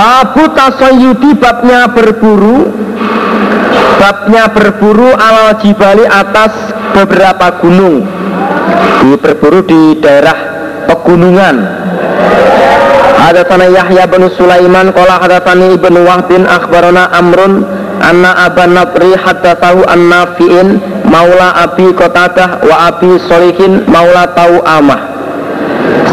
Babu tasoyudi babnya berburu. Babnya berburu ala jibali atas beberapa gunung. Di berburu di daerah pegunungan. Hadatsana Yahya bin Sulaiman qala hadatsani Ibnu Wahbin akhbarana Amrun anna Aban Nadri haddatsahu an Nafi'in maula Abi Qatadah wa Abi Solihin maula Tau Amah.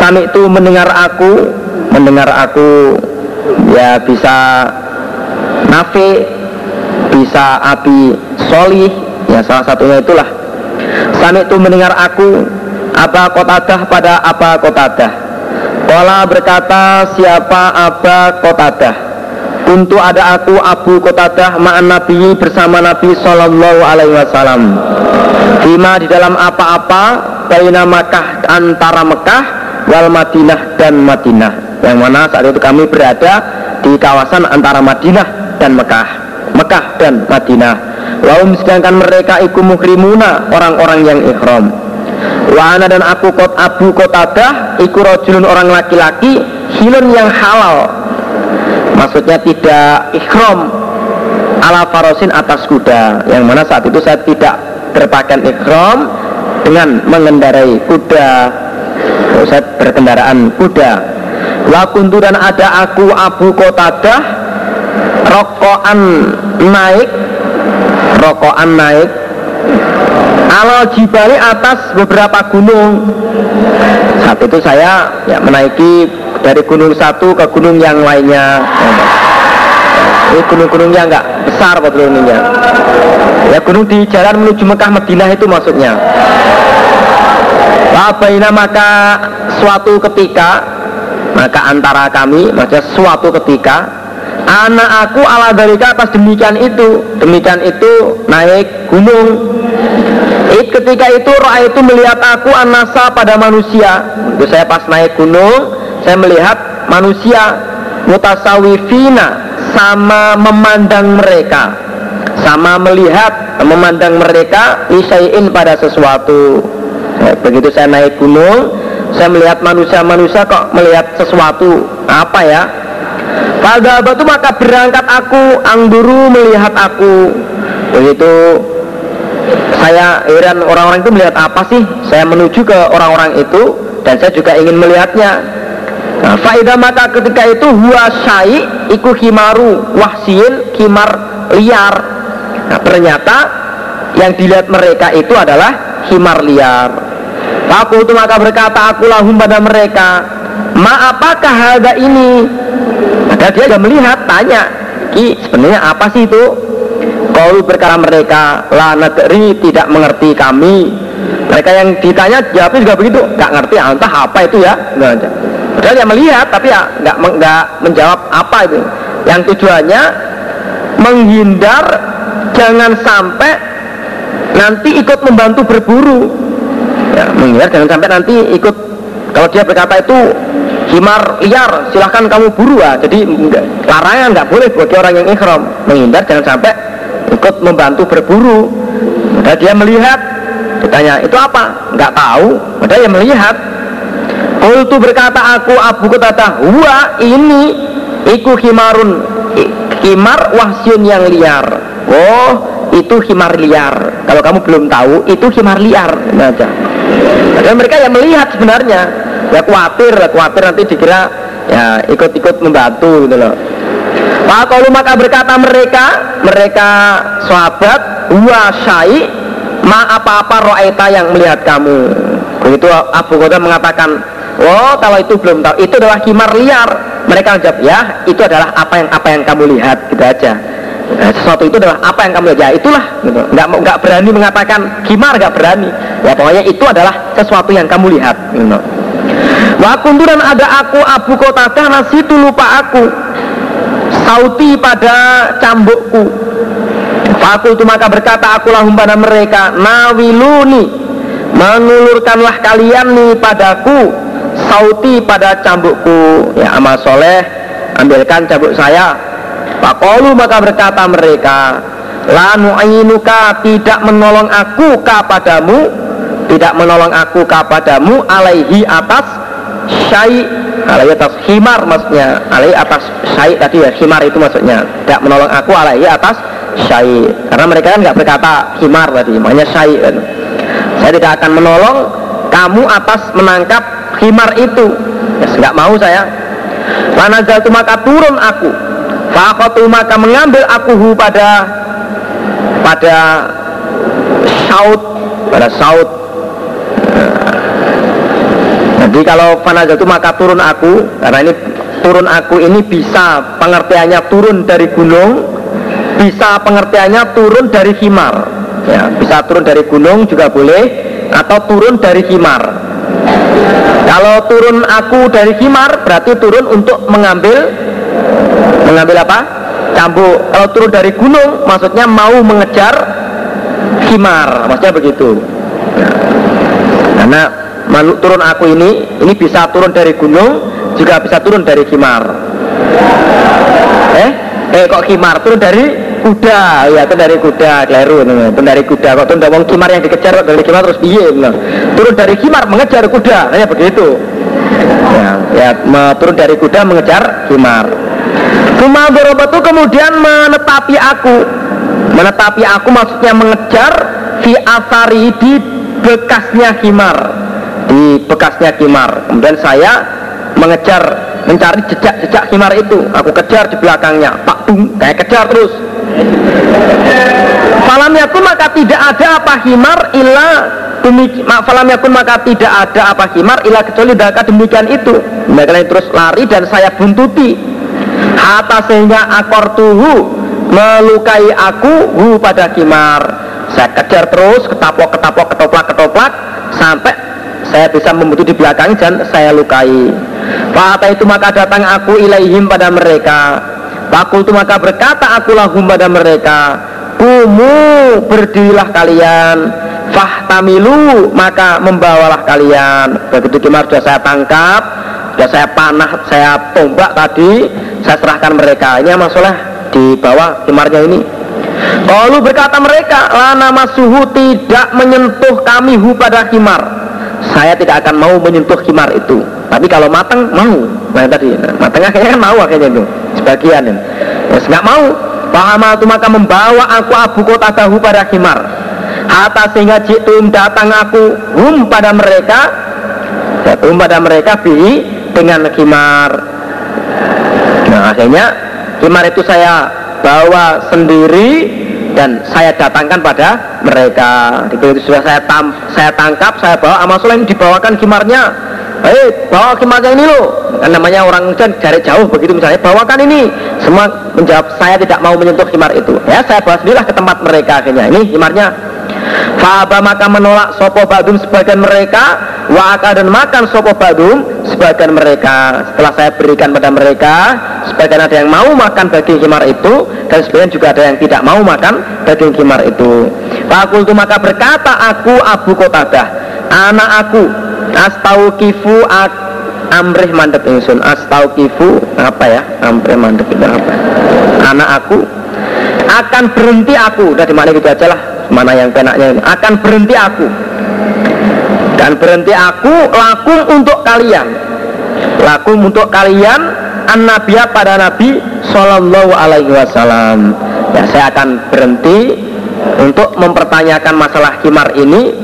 Sami itu mendengar aku, mendengar aku ya bisa Nafi, bisa Abi Solih, ya salah satunya itulah. Sami itu mendengar aku apa Qatadah pada apa Qatadah. Kala berkata siapa Aba Qatadah? Untuk ada aku Abu Qatadah ma'an Nabi bersama Nabi Sallallahu Alaihi Wasallam. Bima di dalam apa-apa Baina Makkah antara Mekah Wal Madinah dan Madinah Yang mana saat itu kami berada Di kawasan antara Madinah dan Mekah. Mekah dan Madinah. Wahum sedangkan mereka iku muhrimuna Orang-orang yang ikhram Wana dan aku kot Abu Kotadah Iku rojulun orang laki-laki Hilun yang halal. Maksudnya tidak ikhram Ala farosin atas kuda. Yang mana saat itu saya tidak berpakaian ikhram Dengan mengendarai kuda. Saya berkendaraan kuda Wakuntu dan ada aku Abu Kotadah Rokoan naik Rokoan naik. Ala jibali atas beberapa gunung. Saat itu saya ya, menaiki dari gunung satu ke gunung yang lainnya. Ini gunung-gunungnya enggak besar gunungnya Ya gunung di jalan menuju Mekah Madinah itu maksudnya. Wabaina maka suatu ketika Maka antara kami Maksudnya suatu ketika Anak aku ala dalika atas demikian itu Demikian itu naik gunung. It ketika itu roh itu melihat aku anasa pada manusia. Itu saya pas naik gunung Saya melihat manusia Mutasawifina Sama memandang mereka. Sama melihat Memandang mereka Nisaiin pada sesuatu. Ya, Begitu saya naik gunung Saya melihat manusia-manusia kok melihat sesuatu Apa ya? Pada batu maka berangkat aku Angguru melihat aku. Begitu. Saya heran orang-orang itu melihat apa sih? Saya menuju ke orang-orang itu Dan saya juga ingin melihatnya. Nah, Faidah maka ketika itu Huwa syai iku himaru Wahsin himar liar. Nah ternyata Yang dilihat mereka itu adalah Himar liar Aku itu maka berkata aku lahum pada mereka Ma apakah harga ini maka dia juga melihat, tanya, Ki sebenarnya apa sih itu? Kau berkata mereka, la negeri tidak mengerti kami. Mereka yang ditanya jawabnya juga begitu, nggak ngerti, ah, entah apa itu ya. Padahal dia melihat, tapi ya nggak nggak menjawab apa itu. Yang tujuannya menghindar, jangan sampai nanti ikut membantu berburu. Ya, menghindar jangan sampai nanti ikut kalau dia berkata itu himar liar silahkan kamu buru. Ya jadi larangan nggak boleh bagi orang yang ikhram menghindar jangan sampai ikut membantu berburu. Padahal dia melihat ditanya itu apa? Nggak tahu padahal dia melihat. Kultu berkata aku Abu Qatadah Wa ini Iku himarun Himar wahsyun yang liar. Oh itu himar liar. Kalau kamu belum tahu itu himar liar. Nah, Dan mereka yang melihat sebenarnya. Ya khawatir khawatir nanti dikira ya ikut-ikut membantu gitu loh. Kalau maka berkata mereka mereka sahabat wa syai ma apa-apa ro'aita yang melihat kamu. Begitu Abu Qadar mengatakan oh kalau itu belum tahu itu adalah kimar liar. Mereka jawab ya itu adalah apa yang apa yang kamu lihat gitu aja. Nah, sesuatu itu adalah apa yang kamu lihat. Ya itulah gitu. nggak nggak berani mengatakan kimar nggak berani ya pokoknya itu adalah sesuatu yang kamu lihat gitu. Wakuntu dan ada aku Abu Qatadah nasi itu lupa aku. Sauti pada cambukku. Fakultu maka berkata aku lahum pada mereka Nawiluni Menulurkanlah kalian nih padaku Sauti pada cambukku. Ya amal soleh Ambilkan cambuk saya. Pakolu maka berkata mereka La nu'inuka tidak menolong aku kepadamu Tidak menolong aku kepadamu Alaihi atas syai alaihi atas himar maksudnya. Alaihi atas syai tadi ya himar itu maksudnya. Tidak menolong aku alaihi atas syai. Karena mereka kan nggak berkata himar tadi makanya syai kan. Saya tidak akan menolong kamu atas menangkap himar itu. Ya, nggak mau saya. Panazal maka turun aku. Fakotu maka mengambil aku pada pada saut pada saut jadi kalau fanazal itu maka turun aku karena ini turun aku ini bisa pengertiannya turun dari gunung bisa pengertiannya turun dari himar ya bisa turun dari gunung juga boleh atau turun dari himar kalau turun aku dari himar berarti turun untuk mengambil mengambil apa? Cambuk. Kalau turun dari gunung maksudnya mau mengejar himar maksudnya begitu. Karena manu, turun aku ini ini bisa turun dari gunung juga bisa turun dari himar eh? Eh kok himar turun dari kuda. Ya itu dari kuda keliru itu dari kuda. Kok turun dari himar yang dikejar dari himar terus biye turun dari himar mengejar kuda. Hanya begitu. Ya, ya turun dari kuda mengejar himar Cuma itu kemudian menetapi aku. Menetapi aku maksudnya mengejar Fi asari di bekasnya himar Di bekasnya himar Kemudian saya mengejar Mencari jejak-jejak himar itu. Aku kejar di belakangnya. Pak Bung, kayak kejar terus. Falam yakun maka tidak ada apa himar illa demikian falam yakun maka tidak ada apa himar illa kecuali demikian itu. Mereka terus lari dan saya buntuti. Hatta sehingga akor tuhu melukai aku hu pada kimar. Saya kejar terus, ketapok, ketapok, ketoplak, ketoplak sampai saya bisa membutuh di belakang dan saya lukai. Fata itu maka datang aku ilaihim pada mereka. Pakul itu maka berkata aku lahum pada mereka. Kumu berdirilah kalian Fahtamilu maka membawalah kalian Begitu kimar sudah saya tangkap Sudah saya panah, saya tombak tadi saya serahkan mereka ini masalah di bawah kimarnya ini Lalu berkata mereka lana suhu tidak menyentuh kami hu pada kimar saya tidak akan mau menyentuh kimar itu. Tapi kalau matang mau. Nah tadi matangnya kayaknya kan mau akhirnya itu. Sebagian. Terus nggak mau. Paham itu maka membawa aku abu kota tahu pada kimar Hatta sehingga jitum datang aku hum pada mereka. Hum pada mereka bi dengan kimar Nah akhirnya himar itu saya bawa sendiri dan saya datangkan pada mereka. Itu sudah saya tam, saya tangkap, saya bawa amal soleh dibawakan kimarnya. Hei, bawa kimarnya ini loh. Kan namanya orang kan dari jauh begitu misalnya, bawakan ini. Semua menjawab saya tidak mau menyentuh kimar itu. Ya, saya bawa sendirilah ke tempat mereka akhirnya. Ini kimarnya Faba maka menolak sopo badum sebagian mereka Waka dan makan sopo badum sebagian mereka. Setelah saya berikan pada mereka Sebagian ada yang mau makan daging kimar itu Dan sebagian juga ada yang tidak mau makan daging kimar itu. Fakultu maka berkata aku Abu Kotadah Anak aku Astaukifu Amrih mandek insun Astaukifu Apa ya? Amrih mandek itu apa? Anak aku akan berhenti aku. Udah di mana gitu aja lah. Mana yang penaknya akan berhenti aku. Dan berhenti aku lakum untuk kalian. Lakum untuk kalian an nabiya pada nabi sallallahu alaihi wasallam. Ya saya akan berhenti untuk mempertanyakan masalah khimar ini.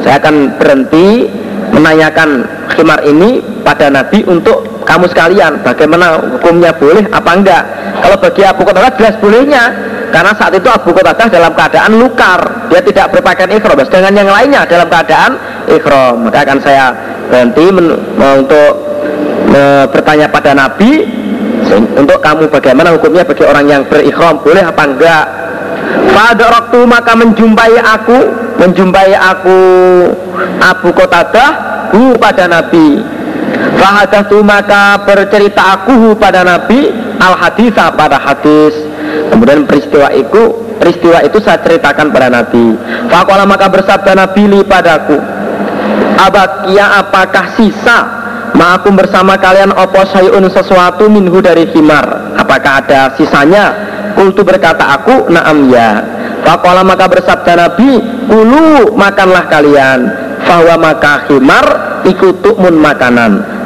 Saya akan berhenti menanyakan khimar ini pada nabi untuk kamu sekalian bagaimana hukumnya boleh apa enggak? Kalau bagi Abu Qatadah jelas bolehnya. Karena saat itu Abu Qatadah dalam keadaan lukar. Dia tidak berpakaian ikhram. Dengan yang lainnya dalam keadaan ikhram. Maka akan saya berhenti untuk me, bertanya pada Nabi untuk kamu bagaimana hukumnya bagi orang yang berikhram boleh apa enggak? Pada waktu maka menjumpai aku menjumpai aku Abu Qatadah hu pada Nabi Fahadatu maka bercerita aku pada Nabi al hadis pada hadis. Kemudian peristiwa itu peristiwa itu saya ceritakan pada Nabi. Fakola maka bersabda Nabi li padaku Abakia apakah sisa? Ma aku bersama kalian opo sayun sesuatu minhu dari himar Apakah ada sisanya? Kultu berkata aku naam ya. Fakola maka bersabda Nabi Kulu makanlah kalian. Fawa maka himar ikutuk mun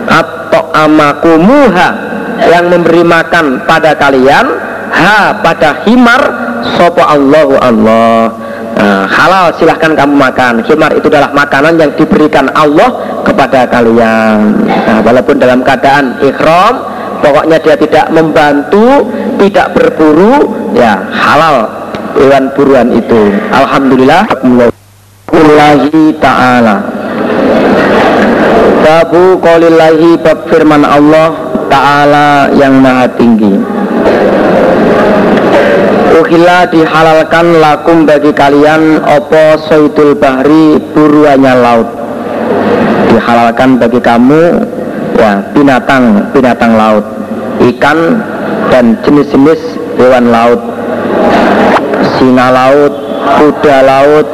makanan amakumuha yang memberi makan pada kalian ha pada himar sopo Allahu Allah. Nah, halal silahkan kamu makan. Himar itu adalah makanan yang diberikan Allah kepada kalian. Nah, walaupun dalam keadaan ikhram pokoknya dia tidak membantu tidak berburu ya halal hewan buruan itu. Alhamdulillah. Allahi ta'ala Babu qaulillahi bab firman Allah ta'ala yang maha tinggi. Uhila dihalalkan lakum bagi kalian Opo soidul bahri buruannya laut. Dihalalkan bagi kamu ya binatang binatang laut Ikan dan jenis-jenis hewan laut. Singa laut, kuda laut.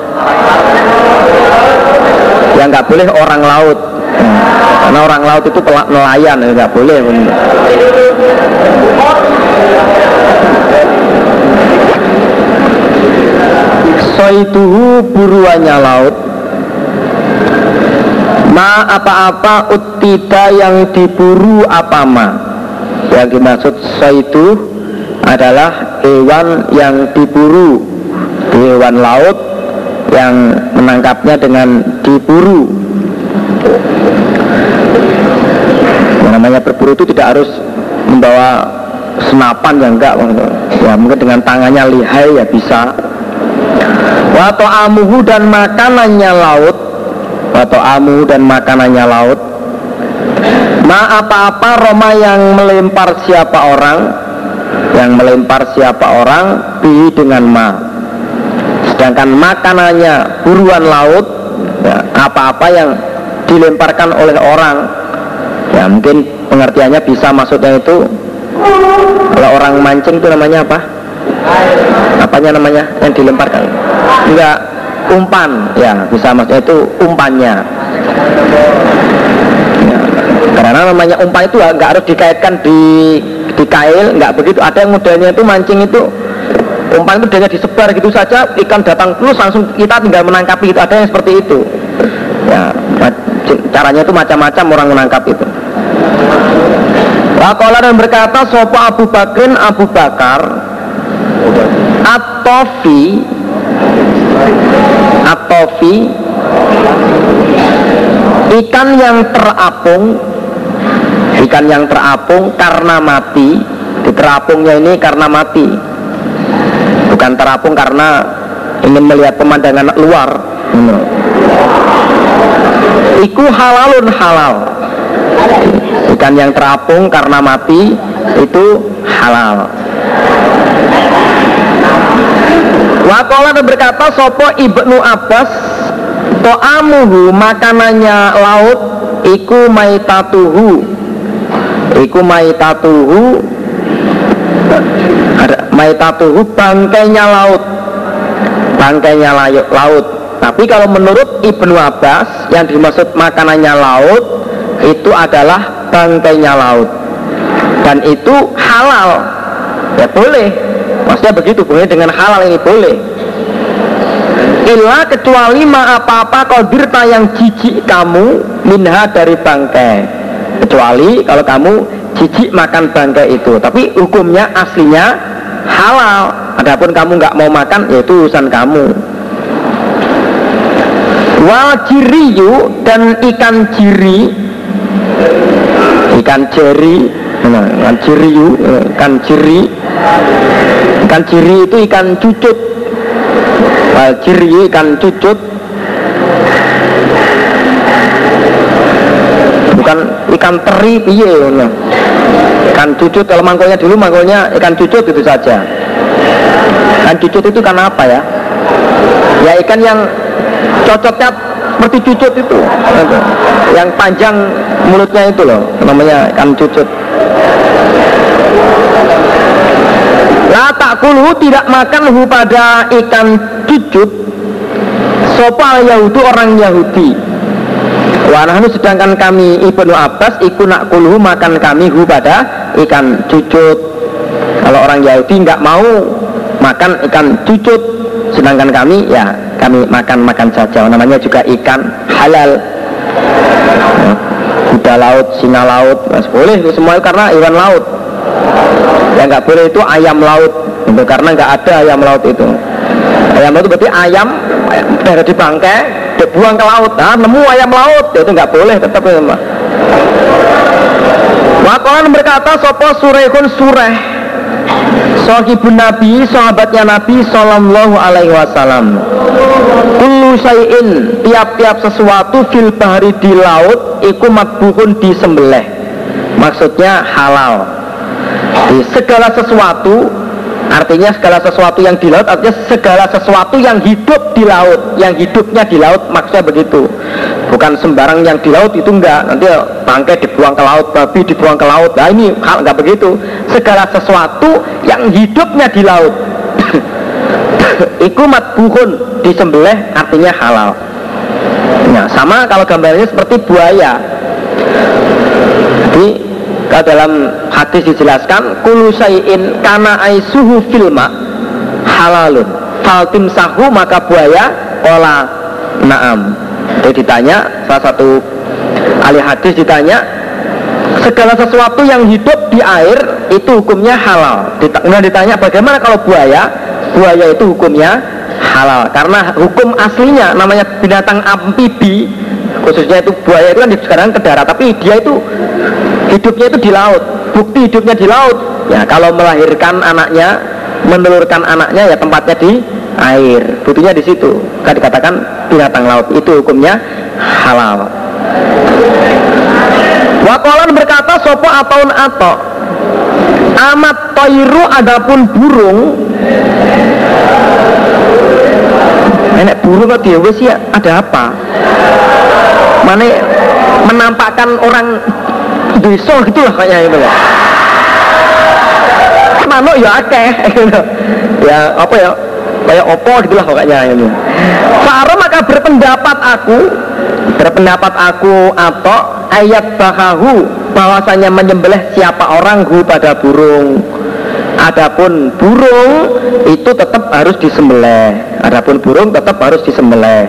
Yang nggak boleh orang laut karena orang laut itu nelayan nggak boleh. Soituhu buruannya laut. Ma apa-apa utida yang diburu apa ma? Yang dimaksud soitu adalah hewan yang diburu. Hewan laut yang menangkapnya dengan diburu yang namanya berburu itu tidak harus membawa senapan yang enggak. Ya mungkin dengan tangannya lihai ya bisa. Wato amuhu dan makanannya laut. Wato amuhu dan makanannya laut. Ma apa-apa Roma yang melempar siapa orang yang melempar siapa orang bi dengan ma. Sedangkan makanannya buruan laut ya, apa-apa yang dilemparkan oleh orang. Ya mungkin pengertiannya bisa maksudnya itu kalau orang mancing itu namanya apa? Apanya namanya? Yang dilemparkan? Enggak umpan. Ya bisa maksudnya itu umpannya. Ya, karena namanya umpan itu enggak harus dikaitkan di di kail enggak begitu. Ada yang modelnya itu mancing itu umpan itu hanya disebar gitu saja ikan datang terus langsung kita tinggal menangkap itu ada yang seperti itu. Ya caranya itu macam-macam orang menangkap itu. Wakola dan berkata Sopo Abu Bakrin Abu Bakar Atofi Atofi Ikan yang terapung Ikan yang terapung karena mati Di terapungnya ini karena mati. Bukan terapung karena ingin melihat pemandangan luar iku halalun halal. Ikan yang terapung karena mati itu halal. Wakola berkata Sopo ibnu Abbas To'amuhu makanannya laut Iku maitatuhu. Iku maitatuhu maitatuhu bangkainya laut. Bangkainya laut tapi kalau menurut Ibnu Abbas yang dimaksud makanannya laut itu adalah bangkainya laut. Dan itu halal. Ya boleh. Maksudnya begitu boleh dengan halal ini boleh. Illa kecuali ma apa-apa kodirta yang jijik kamu minha dari bangkai. Kecuali kalau kamu jijik makan bangkai itu. Tapi hukumnya aslinya halal. Adapun kamu nggak mau makan yaitu urusan kamu wal jiriyu dan ikan jiri. Ikan jeri. Nah, ikan jiriyu ikan jiri. Ikan jiri itu ikan cucut. Wal jiri ikan cucut. Bukan ikan teri piye ikan cucut kalau mangkulnya dulu mangkulnya ikan cucut itu saja. Ikan cucut itu kan apa ya? Ya ikan yang cocoknya seperti cucut itu. Yang panjang mulutnya itu loh namanya ikan cucut. La takulu tidak makan hu pada ikan cucut. Sopal Yahudi orang Yahudi. Wanahnu sedangkan kami Ibnu Abbas Iku nak kuluhu makan kami hu pada ikan cucut. Kalau orang Yahudi nggak mau makan ikan cucut Sedangkan kami ya kami makan-makan saja Namanya juga ikan halal kuda laut, singa laut, mas boleh itu semua karena hewan laut. Yang nggak boleh itu ayam laut, itu karena nggak ada ayam laut itu. Ayam laut itu berarti ayam dari di bangkai dibuang ke laut. Nah, nemu ayam laut ya itu nggak boleh tetap mah. Wakolan berkata sopo surehun sureh Sohibun Nabi, sahabatnya Nabi Sallallahu alaihi wasallam. Kullu sayin Tiap-tiap sesuatu fil bahri di laut Iku makbuhun di sembelih Maksudnya halal. Di Segala sesuatu Artinya segala sesuatu yang di laut Artinya segala sesuatu yang hidup di laut Yang hidupnya di laut maksudnya begitu. Bukan sembarang yang di laut itu enggak. Nanti bangkai dibuang ke laut Babi dibuang ke laut. Nah ini hal enggak begitu. Segala sesuatu yang hidupnya di laut. Iku matbuhun Disembelih artinya halal. Nah sama kalau gambarnya seperti buaya. Jadi kalau dalam hadis dijelaskan kulu sayin kana aisuhu filma halalun. Faltim sahu maka buaya ola. Naam. Jadi ditanya salah satu ahli hadis ditanya segala sesuatu yang hidup di air itu hukumnya halal. Kemudian ditanya bagaimana kalau buaya? Buaya itu hukumnya halal. Karena hukum aslinya namanya binatang amfibi khususnya itu buaya itu kan sekarang ke darat tapi dia itu hidupnya itu di laut. Bukti hidupnya di laut. Ya kalau melahirkan anaknya menelurkan anaknya ya tempatnya di air. Buktinya di situ. Kan dikatakan binatang laut. Itu hukumnya halal. Wakolan berkata sopo ataun ato amat toiru adapun burung. Enak burung kok dia ya ada apa? Mana menampakkan orang desa gitu lah kayaknya itu lah manuk ya akeh gitu. ya apa ya kayak opo gitu lah pokoknya ini Faro maka berpendapat aku berpendapat aku atau ayat bahahu bahwasanya menyembelih siapa orang hu pada burung Adapun burung itu tetap harus disembelih. Adapun burung tetap harus disembelih.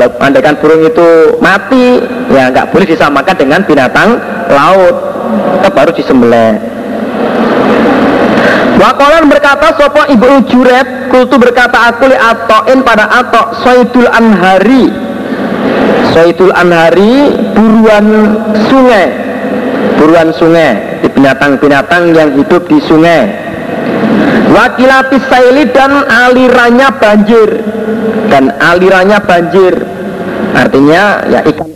Kalau andaikan burung itu mati, ya nggak boleh disamakan dengan binatang laut. Tetap harus disembelih. Wakolan berkata sopo ibu juret? Kultu berkata aku li atoin pada atok soidul anhari. Soidul anhari buruan sungai. Buruan sungai di binatang-binatang yang hidup di sungai. Wakilati saili dan alirannya banjir. Dan alirannya banjir Artinya ya ikan